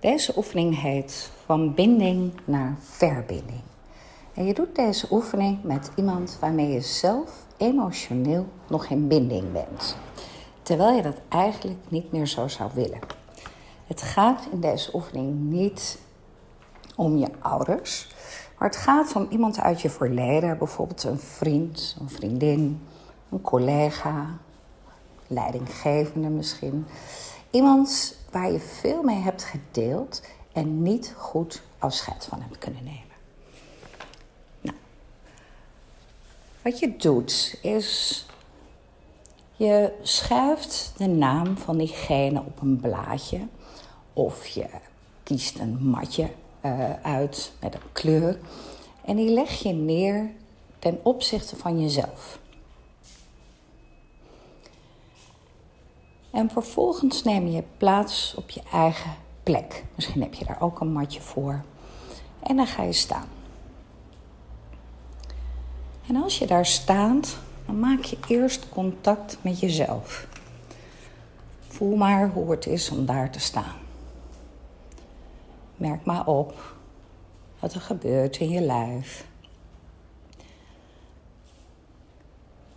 Deze oefening heet van binding naar verbinding. En je doet deze oefening met iemand waarmee je zelf emotioneel nog in binding bent. Terwijl je dat eigenlijk niet meer zo zou willen. Het gaat in deze oefening niet om je ouders, maar het gaat om iemand uit je verleden, bijvoorbeeld een vriend, een vriendin, een collega, leidinggevende misschien. Iemand waar je veel mee hebt gedeeld en niet goed afscheid van hebt kunnen nemen. Nou, wat je doet is je schrijft de naam van diegene op een blaadje of je kiest een matje uh, uit met een kleur en die leg je neer ten opzichte van jezelf. En vervolgens neem je plaats op je eigen plek. Misschien heb je daar ook een matje voor. En dan ga je staan. En als je daar staat, dan maak je eerst contact met jezelf. Voel maar hoe het is om daar te staan. Merk maar op wat er gebeurt in je lijf.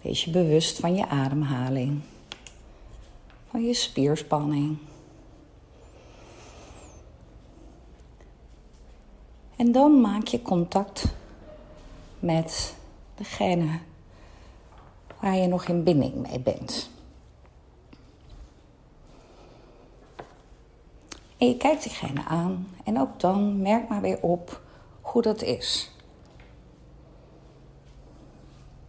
Wees je bewust van je ademhaling van je spierspanning. En dan maak je contact met degene waar je nog in binding mee bent. En je kijkt diegene aan en ook dan merk maar weer op hoe dat is.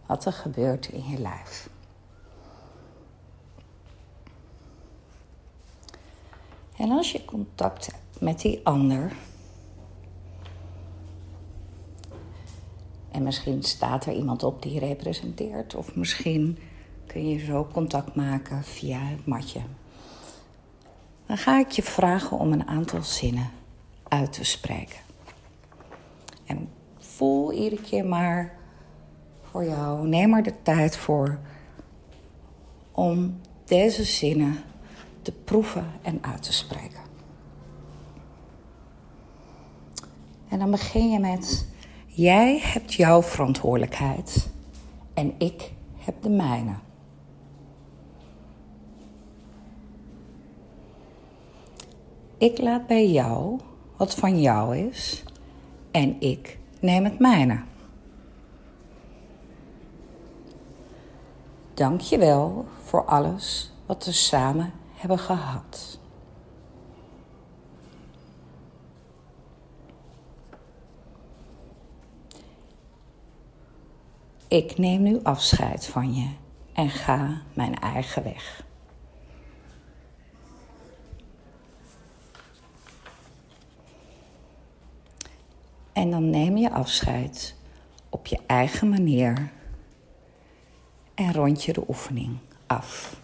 Wat er gebeurt in je lijf. En als je contact hebt met die ander. En misschien staat er iemand op die je representeert. Of misschien kun je zo contact maken via het matje. Dan ga ik je vragen om een aantal zinnen uit te spreken. En voel iedere keer maar voor jou, neem er de tijd voor om deze zinnen te proeven en uit te spreken. En dan begin je met: Jij hebt jouw verantwoordelijkheid en ik heb de mijne. Ik laat bij jou wat van jou is en ik neem het mijne. Dank je wel voor alles wat we samen hebben gehad. Ik neem nu afscheid van je en ga mijn eigen weg. En dan neem je afscheid op je eigen manier en rond je de oefening af.